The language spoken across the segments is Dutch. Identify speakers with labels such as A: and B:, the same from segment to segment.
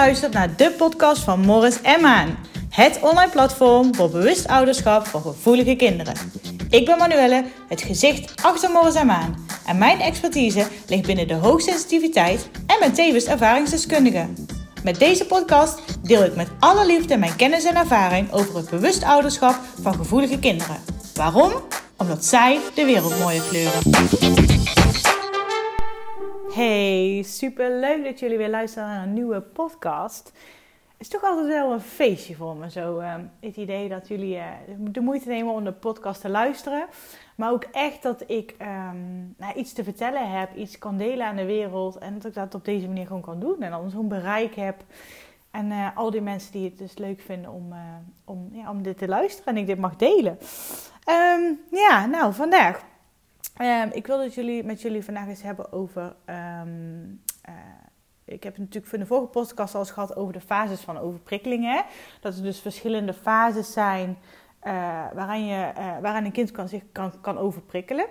A: luistert naar de podcast van Morris en Maan. Het online platform voor bewust ouderschap voor gevoelige kinderen. Ik ben Manuelle, het gezicht achter Morris en Maan. En mijn expertise ligt binnen de hoogsensitiviteit en ben tevens ervaringsdeskundige. Met deze podcast deel ik met alle liefde mijn kennis en ervaring over het bewust ouderschap van gevoelige kinderen. Waarom? Omdat zij de wereld mooier kleuren. Hey, super leuk dat jullie weer luisteren naar een nieuwe podcast. Het is toch altijd wel een feestje voor me, zo uh, het idee dat jullie uh, de moeite nemen om de podcast te luisteren. Maar ook echt dat ik um, nou, iets te vertellen heb, iets kan delen aan de wereld. En dat ik dat op deze manier gewoon kan doen. En dan zo'n bereik heb. En uh, al die mensen die het dus leuk vinden om, om, ja, om dit te luisteren en ik dit mag delen. Um, ja, nou vandaag Um, ik wil het jullie, met jullie vandaag eens hebben over. Um, uh, ik heb natuurlijk in de vorige podcast al eens gehad over de fases van overprikkelingen. Dat er dus verschillende fases zijn uh, waaraan, je, uh, waaraan een kind kan, zich kan, kan overprikkelen.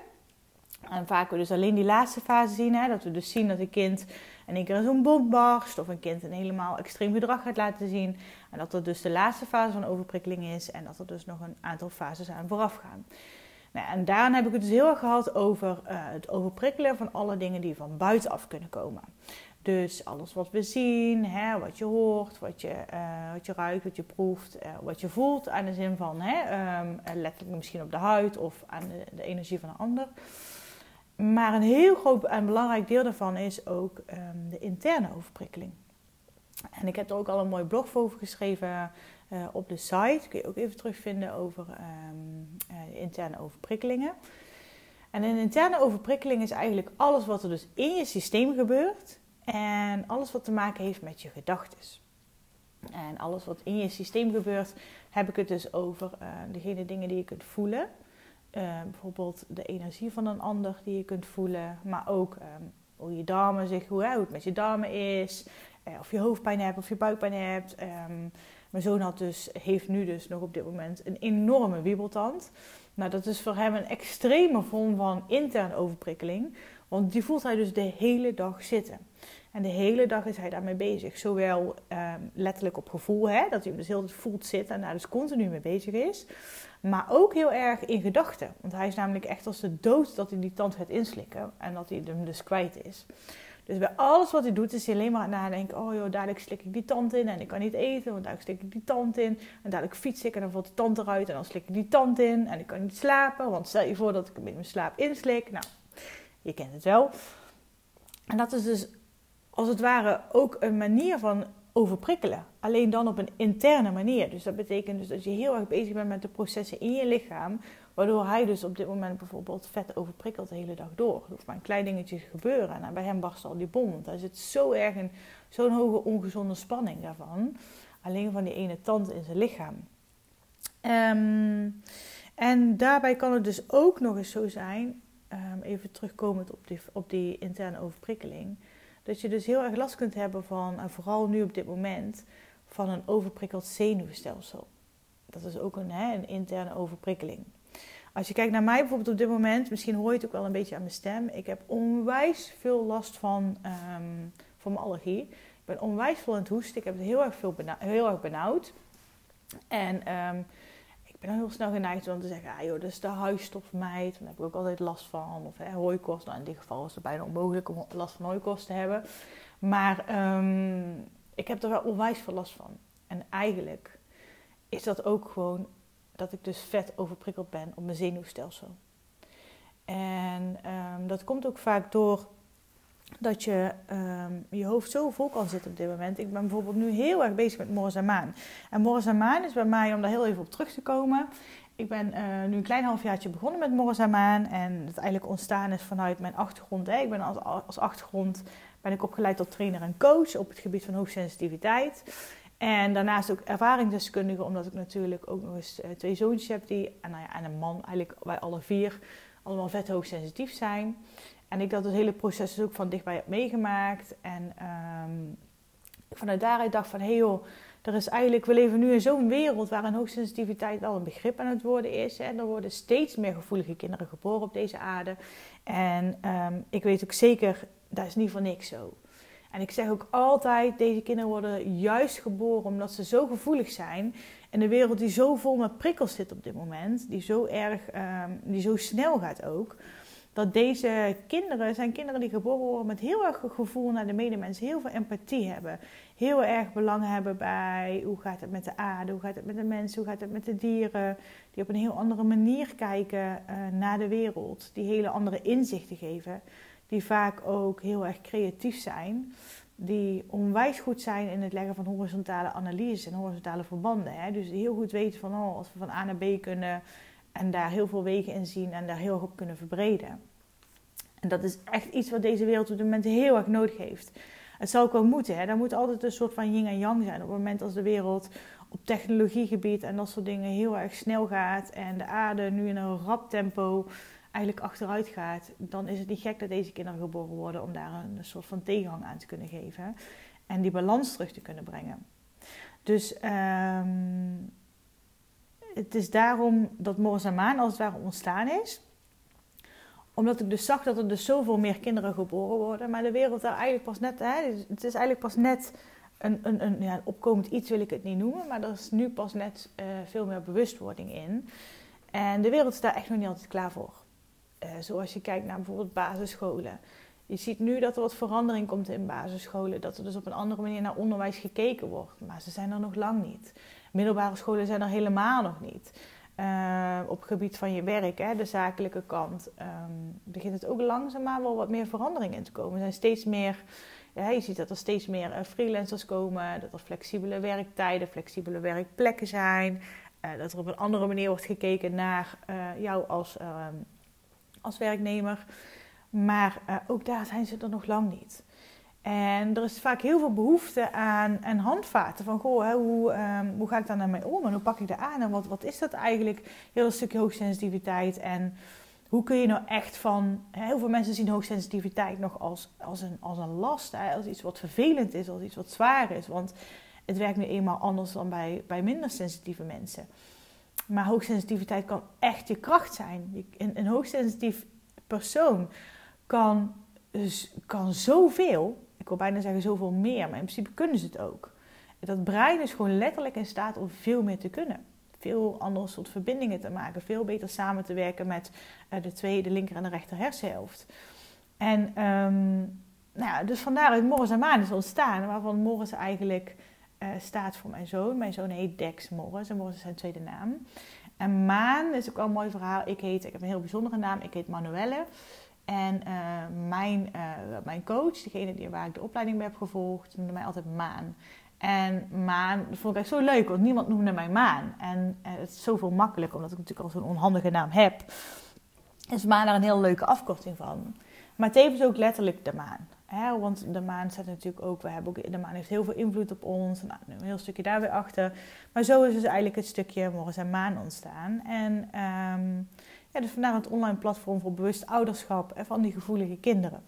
A: En vaak we dus alleen die laatste fase zien. Hè, dat we dus zien dat een kind in één keer zo'n bom barst. Of een kind een helemaal extreem gedrag gaat laten zien. En dat dat dus de laatste fase van overprikkeling is. En dat er dus nog een aantal fases aan vooraf gaan. Nou, en daarna heb ik het dus heel erg gehad over uh, het overprikkelen van alle dingen die van buitenaf kunnen komen. Dus alles wat we zien, hè, wat je hoort, wat je, uh, wat je ruikt, wat je proeft, uh, wat je voelt. Aan de zin van hè, um, letterlijk misschien op de huid of aan de, energie van een ander. Maar een heel groot en belangrijk deel daarvan is ook um, de interne overprikkeling. En ik heb er ook al een mooi blog over geschreven uh, op de site. Kun je ook even terugvinden over um, uh, interne overprikkelingen. En een interne overprikkeling is eigenlijk alles wat er dus in je systeem gebeurt. En alles wat te maken heeft met je gedachten. En alles wat in je systeem gebeurt, heb ik het dus over uh, degene dingen die je kunt voelen. bijvoorbeeld de energie van een ander die je kunt voelen. Maar ook um, hoe je darmen zich, hoe, het met je darmen is. of je hoofdpijn hebt of je buikpijn hebt. Um, mijn zoon had dus, heeft nu dus nog op dit moment een enorme wiebeltand. Nou, dat is voor hem een extreme vorm van interne overprikkeling. Want die voelt hij dus de hele dag zitten. En de hele dag is hij daarmee bezig. Zowel um, letterlijk op gevoel, hè, dat hij hem dus heel voelt zitten en daar dus continu mee bezig is. Maar ook heel erg in gedachten. Want hij is namelijk echt als de dood dat hij die tand gaat inslikken. En dat hij hem dus kwijt is. Dus bij alles wat hij doet, is hij alleen maar aan het nadenken: oh joh, dadelijk slik ik die tand in en ik kan niet eten, want dadelijk slik ik die tand in. En dadelijk fiets ik en dan valt de tand eruit en dan slik ik die tand in en ik kan niet slapen, want stel je voor dat ik in mijn slaap inslik. Nou, je kent het wel. En dat is dus als het ware ook een manier van overprikkelen. Alleen dan op een interne manier. Dus dat betekent dus dat je heel erg bezig bent met de processen in je lichaam. Waardoor hij dus op dit moment bijvoorbeeld vet overprikkelt de hele dag door. Er hoeft maar een klein dingetje te gebeuren. En bij hem barst al die bom. Want hij zit zo erg in zo'n hoge ongezonde spanning daarvan. Alleen van die ene tand in zijn lichaam. Um, en daarbij kan het dus ook nog eens zo zijn, um, even terugkomend op die, op die interne overprikkeling, dat je dus heel erg last kunt hebben van, en vooral nu op dit moment, van een overprikkeld zenuwstelsel. Dat is ook een, hè, een interne overprikkeling. Als je kijkt naar mij bijvoorbeeld op dit moment, misschien hoor je het ook wel een beetje aan mijn stem. Ik heb onwijs veel last van, um, van mijn allergie. Ik ben onwijs veel aan het hoesten. Ik heb het heel erg, veel heel erg benauwd. En um, ik ben heel snel geneigd om te zeggen, ah joh, dat is de huisstofmeid. Daar heb ik ook altijd last van. Of hè, hooikost. Nou, in dit geval is het bijna onmogelijk om last van hooikost te hebben. Maar um, ik heb er wel onwijs veel last van. En eigenlijk is dat ook gewoon dat ik dus vet overprikkeld ben op mijn zenuwstelsel. En um, dat komt ook vaak door dat je um, je hoofd zo vol kan zitten op dit moment. Ik ben bijvoorbeeld nu heel erg bezig met Morris en Maan. En Morris Maan is bij mij, om daar heel even op terug te komen... Ik ben uh, nu een klein halfjaartje begonnen met Morris en Maan. En het eigenlijk ontstaan is vanuit mijn achtergrond. Ik ben als, als achtergrond ben ik opgeleid tot trainer en coach op het gebied van hoogsensitiviteit. En daarnaast ook ervaringsdeskundige, omdat ik natuurlijk ook nog eens uh, twee zoontjes heb die, en, nou ja, en een man, eigenlijk wij alle vier, allemaal vet hoogsensitief zijn. En ik dat het hele proces dus ook van dichtbij heb meegemaakt. En um, vanuit daaruit dacht van, hé hey joh, er is eigenlijk, we leven nu in zo'n wereld waarin hoogsensitiviteit al een begrip aan het worden is. En er worden steeds meer gevoelige kinderen geboren op deze aarde. En um, ik weet ook zeker, dat is niet voor niks zo. En ik zeg ook altijd, deze kinderen worden juist geboren omdat ze zo gevoelig zijn. En de wereld die zo vol met prikkels zit op dit moment, die zo erg, ehm, die zo snel gaat ook. Dat deze kinderen zijn kinderen die geboren worden met heel erg gevoel naar de medemens, heel veel empathie hebben. Heel erg belang hebben bij hoe gaat het met de aarde, hoe gaat het met de mensen, hoe gaat het met de dieren. Die op een heel andere manier kijken uh, naar de wereld. Die hele andere inzichten geven. Die vaak ook heel erg creatief zijn die onwijs goed zijn in het leggen van horizontale analyses en horizontale verbanden. Hè? Dus heel goed weten van oh, als we van A naar B kunnen en daar heel veel wegen in zien en daar heel op kunnen verbreden. En dat is echt iets wat deze wereld op dit moment heel erg nodig heeft. Het zou ook wel moeten. Hè? Daar moet altijd een soort van yin en yang zijn. Op het moment als de wereld op technologiegebied en dat soort dingen heel erg snel gaat en de aarde nu in een rap tempo eigenlijk achteruit gaat, dan is het niet gek dat deze kinderen geboren worden om daar een soort van tegenhang aan te kunnen geven en die balans terug te kunnen brengen. Dus um, het is daarom dat Morris als het ware ontstaan is. Omdat ik dus zag dat er dus zoveel meer kinderen geboren worden. Maar de wereld daar eigenlijk pas net... Hè, het is eigenlijk pas net een, een, een, ja, opkomend iets wil ik het niet noemen. Maar er is nu pas net uh, veel meer bewustwording in. En de wereld is daar echt nog niet altijd klaar voor. Uh, zoals je kijkt naar bijvoorbeeld basisscholen. Je ziet nu dat er wat verandering komt in basisscholen. Dat er dus op een andere manier naar onderwijs gekeken wordt. Maar ze zijn er nog lang niet. Middelbare scholen zijn er helemaal nog niet. Uh, op het gebied van je werk, hè, de zakelijke kant, um, begint het ook langzaamaan wel wat meer verandering in te komen. Er zijn steeds meer, je ziet dat er steeds meer uh, freelancers komen, dat er flexibele werktijden, flexibele werkplekken zijn. Dat er op een andere manier wordt gekeken naar jou als, ehm, als werknemer. Maar ook daar zijn ze er nog lang niet. En er is vaak heel veel behoefte aan, aan handvaten. Van, goh, hè, hoe, um, hoe ga ik daar naar mij om? En hoe pak ik dat aan? En wat, wat is dat eigenlijk? Heel een stukje hoogsensitiviteit. En hoe kun je nou echt van... Heel veel mensen zien hoogsensitiviteit nog als, als, een, als een last. Hè, als iets wat vervelend is, als iets wat zwaar is. Want het werkt nu eenmaal anders dan bij, bij minder sensitieve mensen. Maar hoogsensitiviteit kan echt je kracht zijn. Een, een hoogsensitief persoon kan, kan zoveel ik wil bijna zeggen zoveel meer, maar in principe kunnen ze het ook. Dat brein is gewoon letterlijk in staat om veel meer te kunnen. Veel andere soort verbindingen te maken, veel beter samen te werken met uh, de tweede, de linker en de rechter hersenhelft. En um, nou ja, dus vandaar dat Morris en Maan is ontstaan, waarvan Morris eigenlijk uh, staat voor mijn zoon. Mijn zoon heet Dex Morris en Morris is zijn tweede naam. En Maan is ook wel een mooi verhaal. Ik, heet, ik heb een heel bijzondere naam, ik heet Manuelle. En uh, mijn, uh, mijn coach, degene die, waar ik de opleiding bij heb gevolgd, noemde mij altijd Maan. En Maan dat vond ik echt zo leuk, want niemand noemde mij Maan. En het is zoveel makkelijker, omdat ik natuurlijk al zo'n onhandige naam heb. Is Maan daar een heel leuke afkorting van. Maar tevens ook letterlijk de maan. Want de maan staat natuurlijk ook, we hebben ook, de maan heeft heel veel invloed op ons. Nou, een heel stukje daar weer achter. Maar zo is dus eigenlijk het stukje Morris en Maan ontstaan. En um, ja, dus vandaar het online platform voor bewust ouderschap en van die gevoelige kinderen.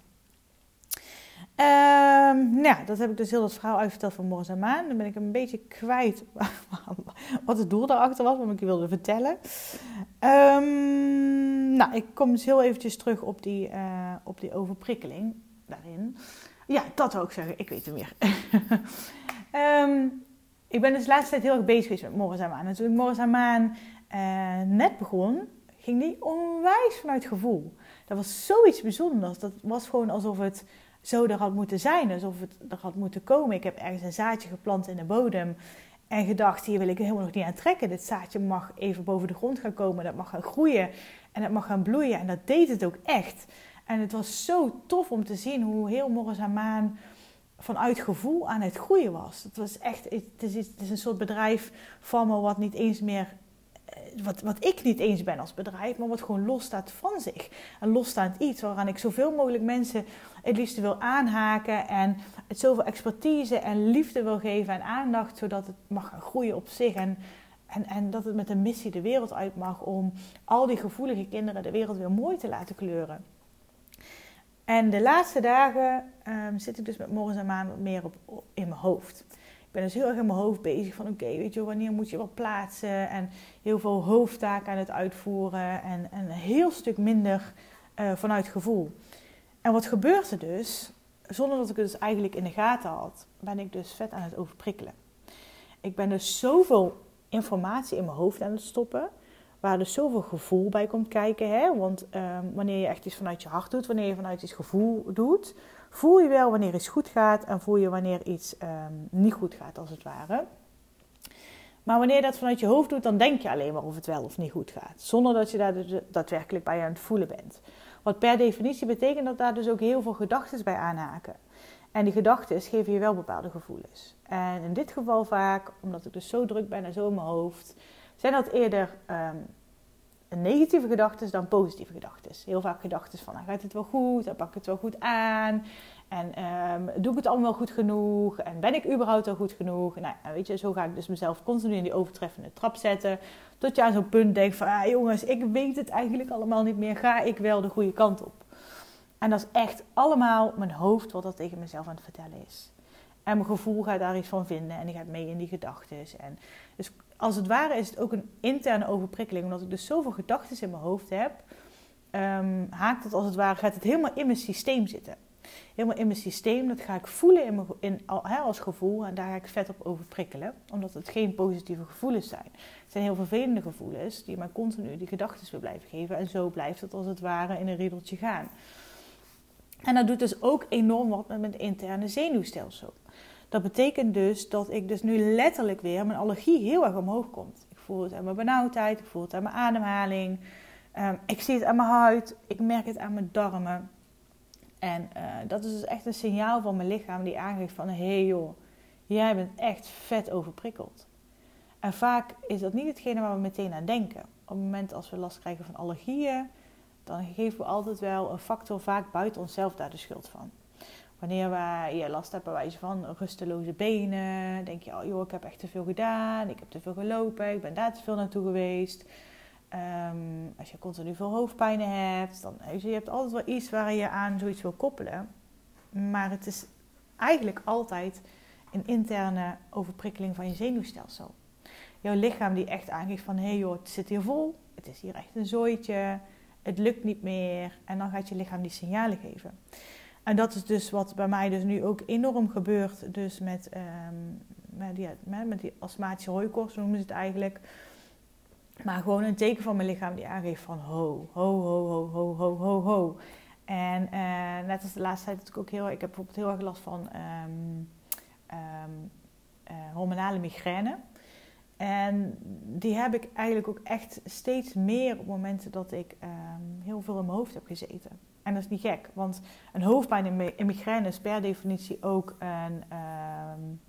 A: Um, nou ja, dat heb ik dus heel dat verhaal uitverteld van Morris en Maan. Dan ben ik een beetje kwijt wat het doel daarachter was, wat ik je wilde vertellen. Um, nou, ik kom dus heel eventjes terug op die, uh, op die overprikkeling daarin. Ja, dat wil ik zeggen. Ik weet het meer. um, ik ben dus de laatste tijd heel erg bezig geweest met Morris en. En toen ik Morris uh, net begon, ging die onwijs vanuit gevoel. Dat was zoiets bijzonders. Dat was gewoon alsof het zo er had moeten zijn. Alsof het er had moeten komen. Ik heb ergens een zaadje geplant in de bodem. En gedacht, hier wil ik helemaal nog niet aan trekken. Dit zaadje mag even boven de grond gaan komen. Dat mag gaan groeien. En dat mag gaan bloeien. En dat deed het ook echt. En het was zo tof om te zien hoe heel Morris en Maan vanuit gevoel aan het groeien was. Het was echt, het is, is een soort bedrijf van me wat niet eens meer wat, wat ik niet eens ben als bedrijf, maar wat gewoon losstaat van zich. Een losstaand iets waaraan ik zoveel mogelijk mensen het liefst wil aanhaken en het zoveel expertise en liefde wil geven en aandacht, zodat het mag gaan groeien op zich en, en, en dat het met een missie de wereld uit mag om al die gevoelige kinderen de wereld weer mooi te laten kleuren. En de laatste dagen um, zit ik dus met Morris en Maan wat meer op, in mijn hoofd ik ben dus heel erg in mijn hoofd bezig van oké, weet je, wanneer moet je wat plaatsen en heel veel hoofdtaken aan het uitvoeren en, en een heel stuk minder uh, vanuit gevoel. En wat gebeurt er dus? zonder dat ik het dus eigenlijk in de gaten had, ben ik dus vet aan het overprikkelen. Ik ben dus zoveel informatie in mijn hoofd aan het stoppen, waar dus zoveel gevoel bij komt kijken. Hè? Want ehm, wanneer je echt iets vanuit je hart doet, wanneer je vanuit iets gevoel doet, voel je wel wanneer iets goed gaat en voel je wanneer iets ehm, niet goed gaat, als het ware. Maar wanneer je dat vanuit je hoofd doet, dan denk je alleen maar of het wel of niet goed gaat. Zonder dat je daar dus daadwerkelijk bij aan het voelen bent. Wat per definitie betekent dat daar dus ook heel veel gedachten bij aanhaken. En die gedachten geven je wel bepaalde gevoelens. En in dit geval vaak, omdat ik dus zo druk ben en zo in mijn hoofd, zijn dat eerder um, negatieve gedachten dan positieve gedachten. Heel vaak gedachten van, dan gaat het wel goed, dan pak ik het wel goed aan. En um, doe ik het allemaal goed genoeg? En ben ik überhaupt al goed genoeg? Nou, weet je, zo ga ik dus mezelf continu in die overtreffende trap zetten. Tot je aan zo'n punt denkt van, ah, jongens, ik weet het eigenlijk allemaal niet meer. Ga ik wel de goede kant op? En dat is echt allemaal mijn hoofd wat dat tegen mezelf aan het vertellen is. En mijn gevoel gaat daar iets van vinden en die gaat mee in die gedachten. En dus als het ware is het ook een interne overprikkeling, omdat ik dus zoveel gedachten in mijn hoofd heb. Um, haakt het als het ware, gaat het helemaal in mijn systeem zitten. Helemaal in mijn systeem, dat ga ik voelen in mijn, in, als gevoel en daar ga ik vet op overprikkelen. Omdat het geen positieve gevoelens zijn. Het zijn heel vervelende gevoelens die mij continu die gedachten weer blijven geven. En zo blijft het als het ware in een riedeltje gaan. En dat doet dus ook enorm wat met mijn interne zenuwstelsel. Dat betekent dus dat ik dus nu letterlijk weer mijn allergie heel erg omhoog komt. Ik voel het aan mijn benauwdheid, ik voel het aan mijn ademhaling. Um, ik zie het aan mijn huid, ik merk het aan mijn darmen. En uh, dat is dus echt een signaal van mijn lichaam die aangeeft van... hé hey joh, jij bent echt vet overprikkeld. En vaak is dat niet hetgene waar we meteen aan denken. Op het moment als we last krijgen van allergieën... dan geven we altijd wel een factor vaak buiten onszelf daar de schuld van. Wanneer we je last hebben wijze van rusteloze benen, denk je, oh joh, ik heb echt te veel gedaan, ik heb te veel gelopen, ik ben daar te veel naartoe geweest. Ehm, als je continu veel hoofdpijnen hebt, dan je, je hebt altijd wel iets waar je aan zoiets wil koppelen. Maar het is eigenlijk altijd een interne overprikkeling van je zenuwstelsel. Jouw lichaam die echt aangeeft van, hé hey joh, het zit hier vol, het is hier echt een zooitje, het lukt niet meer. En dan gaat je lichaam die signalen geven. En dat is dus wat bij mij dus nu ook enorm gebeurt. Dus met, um, met, die, met die astmatische noemen ze het eigenlijk. Maar gewoon een teken van mijn lichaam die aangeeft van ho, ho, ho, ho, ho, ho, ho, ho. En uh, net als de laatste tijd natuurlijk ook heel... Ik heb bijvoorbeeld heel erg last van um, um, uh, hormonale migraine. En die heb ik eigenlijk ook echt steeds meer op momenten dat ik heel veel in mijn hoofd heb gezeten. En dat is niet gek, want een hoofdpijn in migraine is per definitie ook een, um,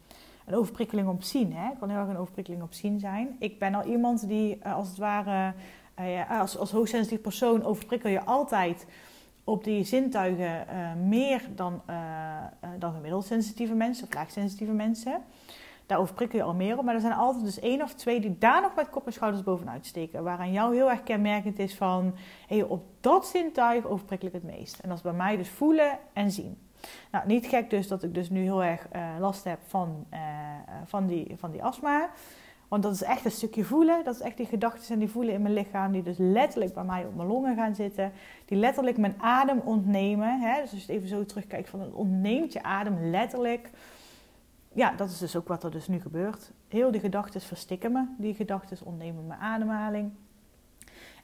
A: een overprikkeling op zien. Hè? Het kan heel erg een overprikkeling op zien zijn. Ik ben al iemand die uh, als het ware, ja, als, als hoogsensitief persoon overprikkel je altijd op die zintuigen uh, meer dan, dan gemiddeld sensitieve mensen of laagsensitieve mensen. Daar overprikkel je al meer op. Maar er zijn altijd dus één of twee die daar nog met kop en schouders bovenuit steken. Waaraan jou heel erg kenmerkend is van... Hey, op dat zintuig overprikkel ik het meest. En dat is bij mij dus voelen en zien. Nou, niet gek dus dat ik dus nu heel erg uh, last heb van, uh, van, die, van die astma. Want dat is echt een stukje voelen. Dat is echt die gedachten en die voelen in mijn lichaam. Die dus letterlijk bij mij op mijn longen gaan zitten. Die letterlijk mijn adem ontnemen. Hè? Dus als je het even zo terugkijkt van het ontneemt je adem letterlijk ja, dat is dus ook wat er dus nu gebeurt. Heel die gedachten verstikken me. Die gedachten ontnemen mijn ademhaling.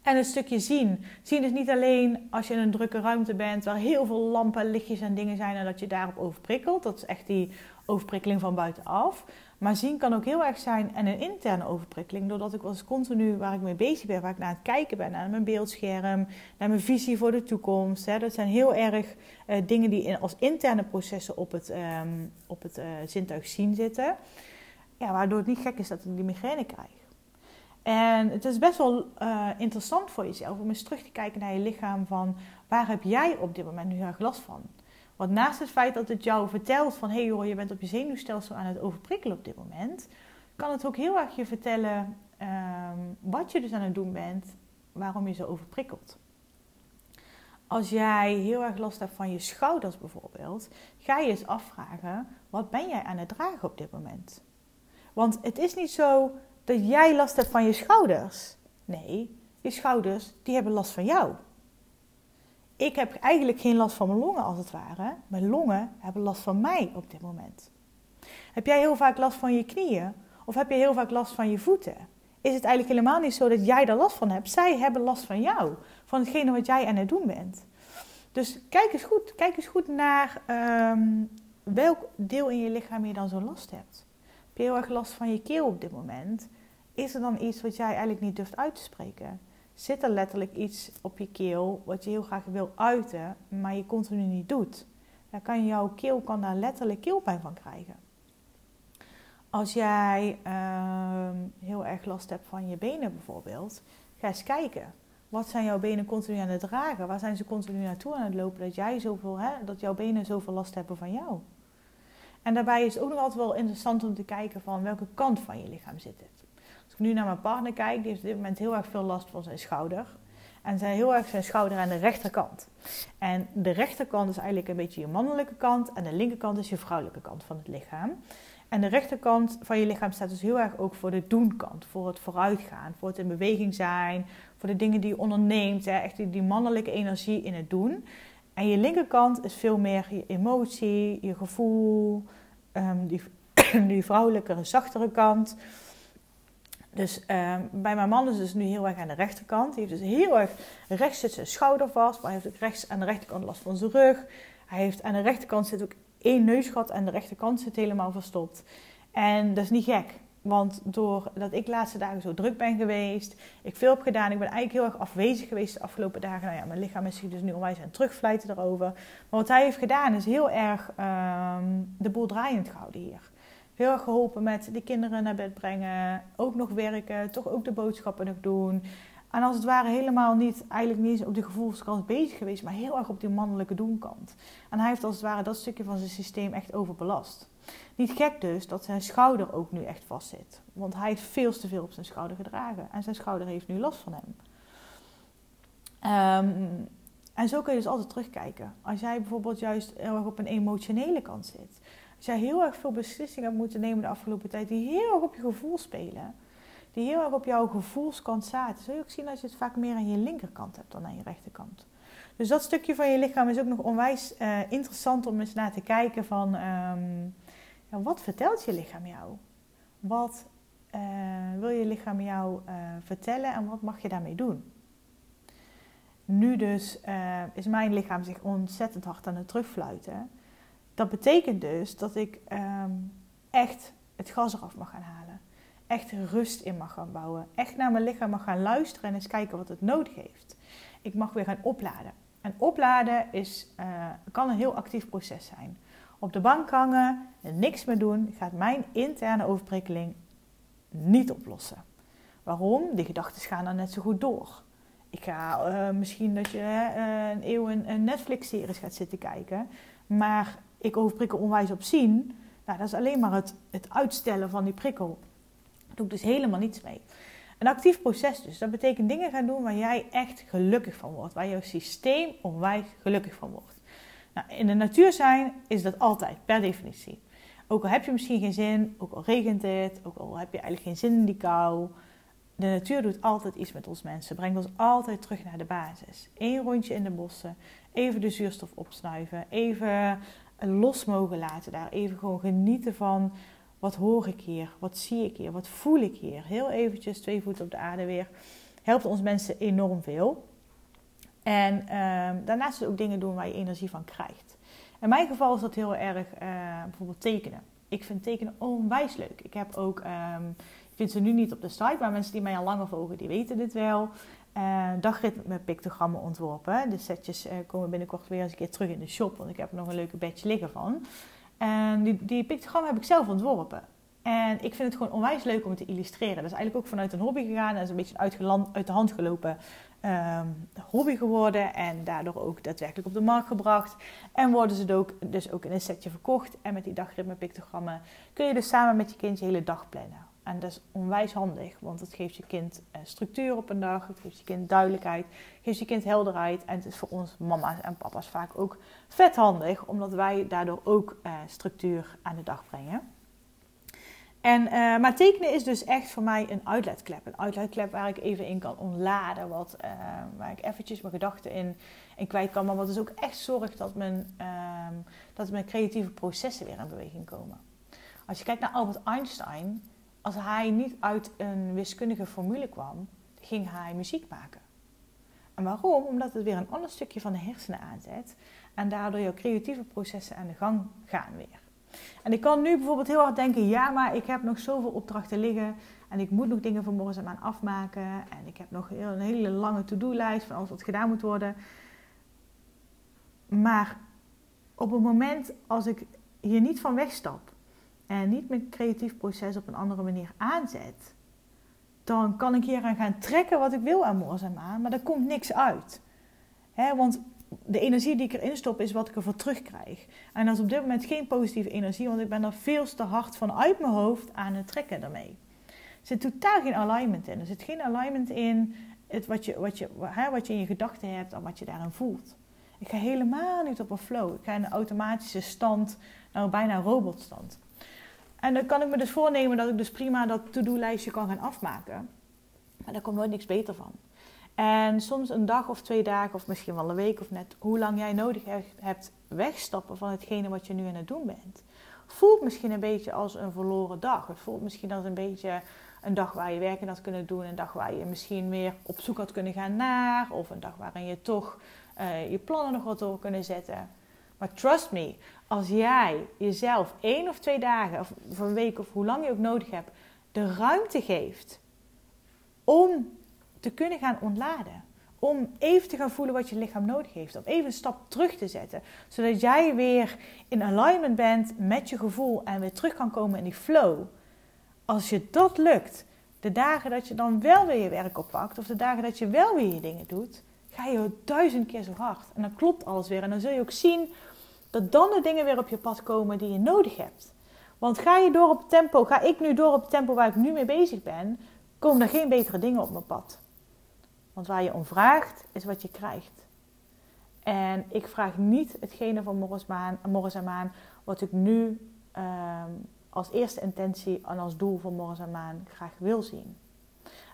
A: En een stukje zien. Zien is niet alleen als je in een drukke ruimte bent waar heel veel lampen, lichtjes en dingen zijn en dat je daarop overprikkelt. Dat is echt die overprikkeling van buitenaf. Maar zien kan ook heel erg zijn en een interne overprikkeling. Doordat ik was continu waar ik mee bezig ben, waar ik naar het kijken ben, naar mijn beeldscherm, naar mijn visie voor de toekomst. Hè. Dat zijn heel erg uh, dingen die in, als interne processen op het, um, op het uh, zintuig zien zitten. Ja, waardoor het niet gek is dat ik die migraine krijg. En het is best wel uh, interessant voor jezelf om eens terug te kijken naar je lichaam van waar heb jij op dit moment nu erg last van? Want naast het feit dat het jou vertelt van hé hey joh, je bent op je zenuwstelsel aan het overprikkelen op dit moment, kan het ook heel erg je vertellen um, wat je dus aan het doen bent, waarom je zo overprikkelt. Als jij heel erg last hebt van je schouders bijvoorbeeld, ga je eens afvragen: wat ben jij aan het dragen op dit moment? Want het is niet zo dat jij last hebt van je schouders. Nee, je schouders die hebben last van jou. Ik heb eigenlijk geen last van mijn longen als het ware. Mijn longen hebben last van mij op dit moment. Heb jij heel vaak last van je knieën? Of heb je heel vaak last van je voeten? Is het eigenlijk helemaal niet zo dat jij er last van hebt? Zij hebben last van jou, van hetgene wat jij aan het doen bent. Dus kijk eens goed, kijk eens goed naar ehm, welk deel in je lichaam je dan zo last hebt. Heb je heel erg last van je keel op dit moment? Is er dan iets wat jij eigenlijk niet durft uit te spreken? Zit er letterlijk iets op je keel wat je heel graag wil uiten, maar je continu niet doet? Dan kan jouw keel kan daar letterlijk keelpijn van krijgen. Als jij ehm, heel erg last hebt van je benen bijvoorbeeld, ga eens kijken. Wat zijn jouw benen continu aan het dragen? Waar zijn ze continu naartoe aan het lopen dat, jij zoveel, hè, dat jouw benen zoveel last hebben van jou? En daarbij is het ook nog altijd wel interessant om te kijken van welke kant van je lichaam zit het. Nu naar mijn partner kijk, die heeft op dit moment heel erg veel last van zijn schouder. En zijn heel erg zijn schouder aan de rechterkant. En de rechterkant is eigenlijk een beetje je mannelijke kant en de linkerkant is je vrouwelijke kant van het lichaam. En de rechterkant van je lichaam staat dus heel erg ook voor de doen-kant, voor het vooruitgaan, voor het in beweging zijn, voor de dingen die je onderneemt, hè, echt die, mannelijke energie in het doen. En je linkerkant is veel meer je emotie, je gevoel, um, die, die vrouwelijke, zachtere kant. Dus um, bij mijn man is het dus nu heel erg aan de rechterkant. Hij heeft dus heel erg rechts zit zijn schouder vast, maar hij heeft ook rechts aan de rechterkant last van zijn rug. Hij heeft aan de rechterkant zit ook één neusgat en de rechterkant zit helemaal verstopt. En dat is niet gek. Want doordat ik de laatste dagen zo druk ben geweest, ik veel heb gedaan, ik ben eigenlijk heel erg afwezig geweest de afgelopen dagen. Nou ja, mijn lichaam is zich dus nu onwijs aan terugfluiten erover. Maar wat hij heeft gedaan is heel erg um, de boel draaiend gehouden hier. Heel erg geholpen met de kinderen naar bed brengen, ook nog werken, toch ook de boodschappen nog doen. En als het ware helemaal niet, eigenlijk niet op de gevoelskant bezig geweest, maar heel erg op die mannelijke doenkant. En hij heeft als het ware dat stukje van zijn systeem echt overbelast. Niet gek dus dat zijn schouder ook nu echt vast zit. Want hij heeft veel te veel op zijn schouder gedragen. En zijn schouder heeft nu last van hem. Um, en zo kun je dus altijd terugkijken. Als jij bijvoorbeeld juist heel erg op een emotionele kant zit. Als jij heel erg veel beslissingen hebt moeten nemen de afgelopen tijd die heel erg op je gevoel spelen die heel erg op jouw gevoelskant zaten, zul je ook zien als je het vaak meer aan je linkerkant hebt dan aan je rechterkant. Dus dat stukje van je lichaam is ook nog onwijs uh, interessant om eens naar te kijken van um, ja, wat vertelt je lichaam jou? Wat uh, wil je lichaam jou uh, vertellen en wat mag je daarmee doen? Nu dus is mijn lichaam zich ontzettend hard aan het terugfluiten. Dat betekent dus dat ik um, echt het gas eraf mag gaan halen echt rust in mag gaan bouwen. Echt naar mijn lichaam mag gaan luisteren en eens kijken wat het nodig heeft. Ik mag weer gaan opladen. En opladen is, uh, kan een heel actief proces zijn. Op de bank hangen en niks meer doen gaat mijn interne overprikkeling niet oplossen. Waarom? Die gedachten gaan dan net zo goed door. Ik ga uh, misschien dat je uh, een eeuw een, een Netflix-series gaat zitten kijken. Maar ik overprikkel onwijs op zien. Nou, dat is alleen maar het, het uitstellen van die prikkel doe ik dus helemaal niets mee. Een actief proces dus. Dat betekent dingen gaan doen waar jij echt gelukkig van wordt. Waar jouw systeem onwijs gelukkig van wordt. Nou, in de natuur zijn is dat altijd, per definitie. Ook al heb je misschien geen zin, ook al regent het, ook al heb je eigenlijk geen zin in die kou. De natuur doet altijd iets met ons mensen. Brengt ons altijd terug naar de basis. Eén rondje in de bossen. Even de zuurstof opsnuiven. Even los mogen laten daar. Even gewoon genieten van wat hoor ik hier? Wat zie ik hier? Wat voel ik hier? Heel eventjes twee voeten op de aarde weer. Helpt ons mensen enorm veel. En uh, daarnaast ook dingen doen waar je energie van krijgt. In mijn geval is dat heel erg uh, bijvoorbeeld tekenen. Ik vind tekenen onwijs leuk. Ik heb ook, um, ik vind ze nu niet op de site, maar mensen die mij al langer volgen, die weten dit wel. Uh, dagrit met pictogrammen ontworpen. De setjes uh, komen binnenkort weer eens een keer terug in de shop, want ik heb er nog een leuke badge liggen van. En die, die pictogram heb ik zelf ontworpen. En ik vind het gewoon onwijs leuk om te illustreren. Dat is eigenlijk ook vanuit een hobby gegaan. Dat is een beetje uit, uit de hand gelopen um, hobby geworden. En daardoor ook daadwerkelijk op de markt gebracht. En worden ze ook, dus ook in een setje verkocht. En met die dagritme pictogrammen kun je dus samen met je kind je hele dag plannen. En dat is onwijs handig, want het geeft je kind eh, structuur op een dag, het geeft je kind duidelijkheid, het geeft je kind helderheid. En het is voor ons mama's en papa's vaak ook vet handig, omdat wij daardoor ook uh, structuur aan de dag brengen. En, uh, maar tekenen is dus echt voor mij een uitlaatklep. Een uitlaatklep waar ik even in kan ontladen. Wat, waar ik eventjes mijn gedachten in, in kwijt kan. Maar wat dus ook echt zorgt dat mijn, uh, dat mijn creatieve processen weer in beweging komen. Als je kijkt naar Albert Einstein. Als hij niet uit een wiskundige formule kwam, ging hij muziek maken. En waarom? Omdat het weer een ander stukje van de hersenen aanzet. En daardoor jouw creatieve processen aan de gang gaan weer. En ik kan nu bijvoorbeeld heel hard denken: ja, maar ik heb nog zoveel opdrachten liggen. En ik moet nog dingen van morgen aan afmaken. En ik heb nog een hele lange to-do-lijst van alles wat gedaan moet worden. Maar op het moment als ik hier niet van wegstap en niet mijn creatief proces op een andere manier aanzet, dan kan ik hier aan gaan trekken wat ik wil aan aan, maar er komt niks uit. want de energie die ik erin stop is wat ik ervoor terugkrijg. En dat is op dit moment geen positieve energie, want ik ben er veel te hard vanuit mijn hoofd aan het trekken daarmee. Er zit totaal geen alignment in. Er zit geen alignment in het, wat, je, wat, je, wat je in je gedachten hebt en wat je daarin voelt. Ik ga helemaal niet op een flow. Ik ga in een automatische stand, nou bijna robotstand. En dan kan ik me dus voornemen dat ik dus prima dat to-do-lijstje kan gaan afmaken. Maar daar komt nooit niks beter van. En soms een dag of twee dagen, of misschien wel een week of net hoe lang jij nodig hebt wegstappen van hetgene wat je nu aan het doen bent. Voelt misschien een beetje als een verloren dag. Het voelt misschien als een beetje een dag waar je werken had kunnen doen. Een dag waar je misschien meer op zoek had kunnen gaan naar. Of een dag waarin je toch uh, je plannen nog wat door kunnen zetten. Maar trust me, als jij jezelf één of twee dagen of een week of hoe lang je ook nodig hebt, de ruimte geeft om te kunnen gaan ontladen. Om even te gaan voelen wat je lichaam nodig heeft. Om even een stap terug te zetten. Zodat jij weer in alignment bent met je gevoel en weer terug kan komen in die flow. Als je dat lukt, de dagen dat je dan wel weer je werk oppakt, of de dagen dat je wel weer je dingen doet, ga je duizend keer zo hard. En dan klopt alles weer. En dan zul je ook zien dat dan de dingen weer op je pad komen die je nodig hebt. Want ga je door op het tempo, ga ik nu door op het tempo waar ik nu mee bezig ben, komen er geen betere dingen op mijn pad. Want waar je om vraagt, is wat je krijgt. En ik vraag niet hetgene van Morris en Maan, wat ik nu ehm, als eerste intentie en als doel van Morris en Maan graag wil zien.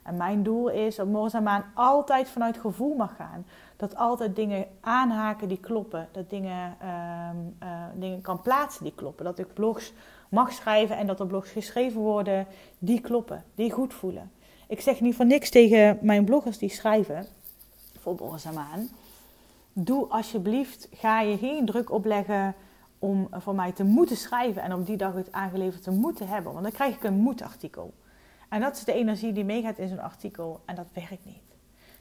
A: En mijn doel is dat Maan altijd vanuit gevoel mag gaan. Dat altijd dingen aanhaken die kloppen. Dat dingen, ehm, eh, dingen kan plaatsen die kloppen. Dat ik blogs mag schrijven en dat er blogs geschreven worden die kloppen, die goed voelen. Ik zeg niet van niks tegen mijn bloggers die schrijven, voor Boris Amaan. Doe alsjeblieft, ga je geen druk opleggen om voor mij te moeten schrijven en op die dag het aangeleverd te moeten hebben. Want dan krijg ik een moedartikel. En dat is de energie die meegaat in zo'n artikel en dat werkt niet.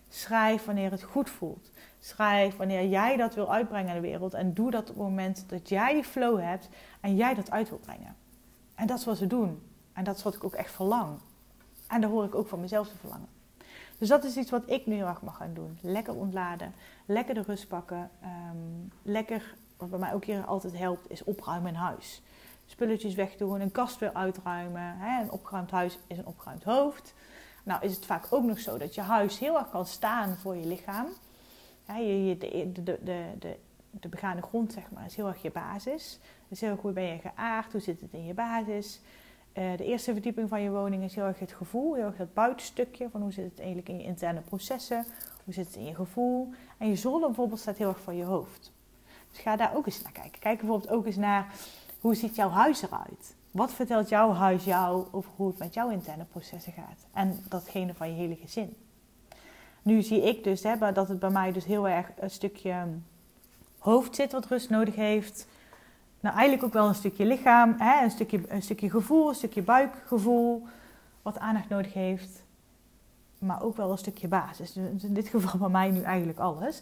A: Schrijf wanneer het goed voelt. Schrijf wanneer jij dat wil uitbrengen in de wereld. En doe dat op het moment dat jij die flow hebt en jij dat uit wil brengen. En dat is wat ze doen. En dat is wat ik ook echt verlang. En daar hoor ik ook van mezelf te verlangen. Dus dat is iets wat ik nu heel erg mag gaan doen. Lekker ontladen, lekker de rust pakken. Ehm, lekker, wat bij mij ook hier altijd helpt, is opruimen in huis. Spulletjes wegdoen, een kast weer uitruimen. Hè? Een opgeruimd huis is een opgeruimd hoofd. Nou is het vaak ook nog zo dat je huis heel erg kan staan voor je lichaam. Je, de, de, de, de, begane grond zeg maar, is heel erg je basis. Dus heel erg hoe ben je geaard, hoe zit het in je basis. Uh, de eerste verdieping van je woning is heel erg het gevoel, heel erg het buitenstukje van hoe zit het eigenlijk in je interne processen, hoe zit het in je gevoel. En je zolder bijvoorbeeld staat heel erg voor je hoofd. Dus ga daar ook eens naar kijken. Kijk bijvoorbeeld ook eens naar hoe ziet jouw huis eruit? Wat vertelt jouw huis jou over hoe het met jouw interne processen gaat? En datgene van je hele gezin. Nu zie ik dus hè, dat het bij mij dus heel erg een stukje hoofd zit wat rust nodig heeft. Nou, eigenlijk ook wel een stukje lichaam, hè, een, stukje, een stukje gevoel, een stukje buikgevoel, wat aandacht nodig heeft. Maar ook wel een stukje basis. Dus in dit geval bij mij nu eigenlijk alles.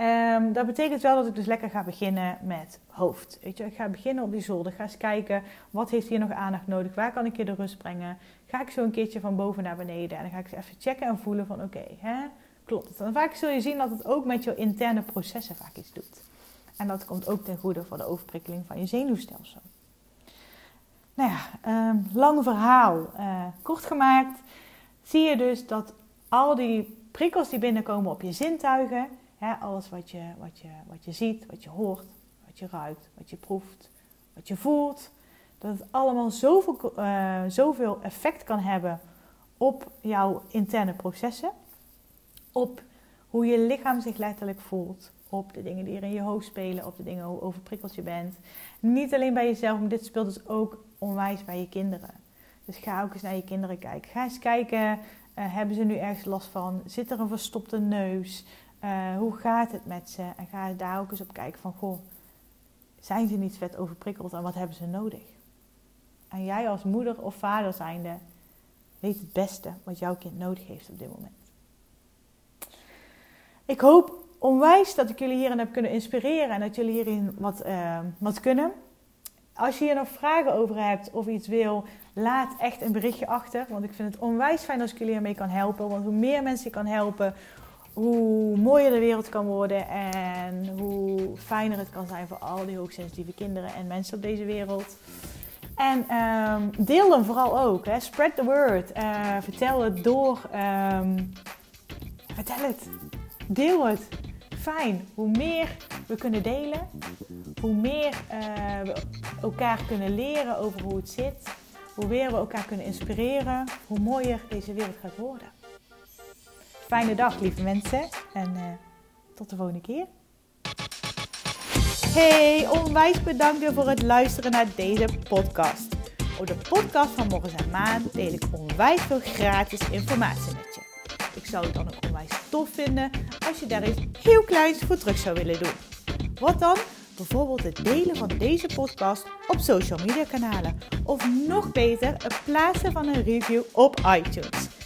A: Um, dat betekent wel dat ik dus lekker ga beginnen met hoofd. Weet je, ik ga beginnen op die zolder. Ga eens kijken, wat heeft hier nog aandacht nodig? Waar kan ik hier de rust brengen? Ga ik zo een keertje van boven naar beneden. En dan ga ik even checken en voelen van oké, klopt? En vaak zul je zien dat het ook met je interne processen vaak iets doet. En dat komt ook ten goede voor de overprikkeling van je zenuwstelsel. Nou ja, um, lang verhaal. Uh, kort gemaakt zie je dus dat al die prikkels die binnenkomen op je zintuigen, alles wat je, wat, je, wat je ziet, wat je hoort, wat je ruikt, wat je proeft, wat je voelt, Dat het allemaal zoveel, uh, zoveel effect kan hebben op jouw interne processen. Op hoe je lichaam zich letterlijk voelt. Op de dingen die er in je hoofd spelen. Op de dingen hoe overprikkeld je bent. Niet alleen bij jezelf, maar dit speelt dus ook onwijs bij je kinderen. Dus ga ook eens naar je kinderen kijken. Ga eens kijken, uh, hebben ze nu ergens last van? Zit er een verstopte neus? Uh, hoe gaat het met ze? En ga daar ook eens op kijken van, goh, zijn ze niet vet overprikkeld en wat hebben ze nodig? En jij als moeder of vader zijnde weet het beste wat jouw kind nodig heeft op dit moment. Ik hoop onwijs dat ik jullie hierin heb kunnen inspireren en dat jullie hierin wat, uh, wat kunnen. Als je hier nog vragen over hebt of iets wil, laat echt een berichtje achter. Want ik vind het onwijs fijn als ik jullie ermee kan helpen. Want hoe meer mensen je kan helpen, hoe mooier de wereld kan worden. En hoe fijner het kan zijn voor al die hoogsensitieve kinderen en mensen op deze wereld. En um, deel hem vooral ook. Hè. Spread the word. Uh, vertel het door. Um, vertel het. Deel het. Fijn. Hoe meer we kunnen delen, hoe meer uh, we elkaar kunnen leren over hoe het zit, hoe meer we elkaar kunnen inspireren, hoe mooier deze wereld gaat worden. Fijne dag, lieve mensen. En uh, tot de volgende keer. Hey, onwijs bedankt voor het luisteren naar deze podcast. Op de podcast van Morgens en Maan deel ik onwijs veel gratis informatie met je. Ik zou het dan ook onwijs tof vinden als je daar iets heel kleins voor terug zou willen doen. Wat dan? Bijvoorbeeld het delen van deze podcast op social media kanalen. Of nog beter, het plaatsen van een review op iTunes.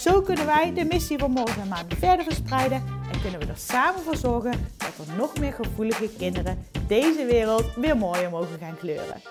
A: Zo kunnen wij de missie van Morgen en verder verspreiden en kunnen we er samen voor zorgen dat er nog meer gevoelige kinderen deze wereld weer mooier mogen gaan kleuren.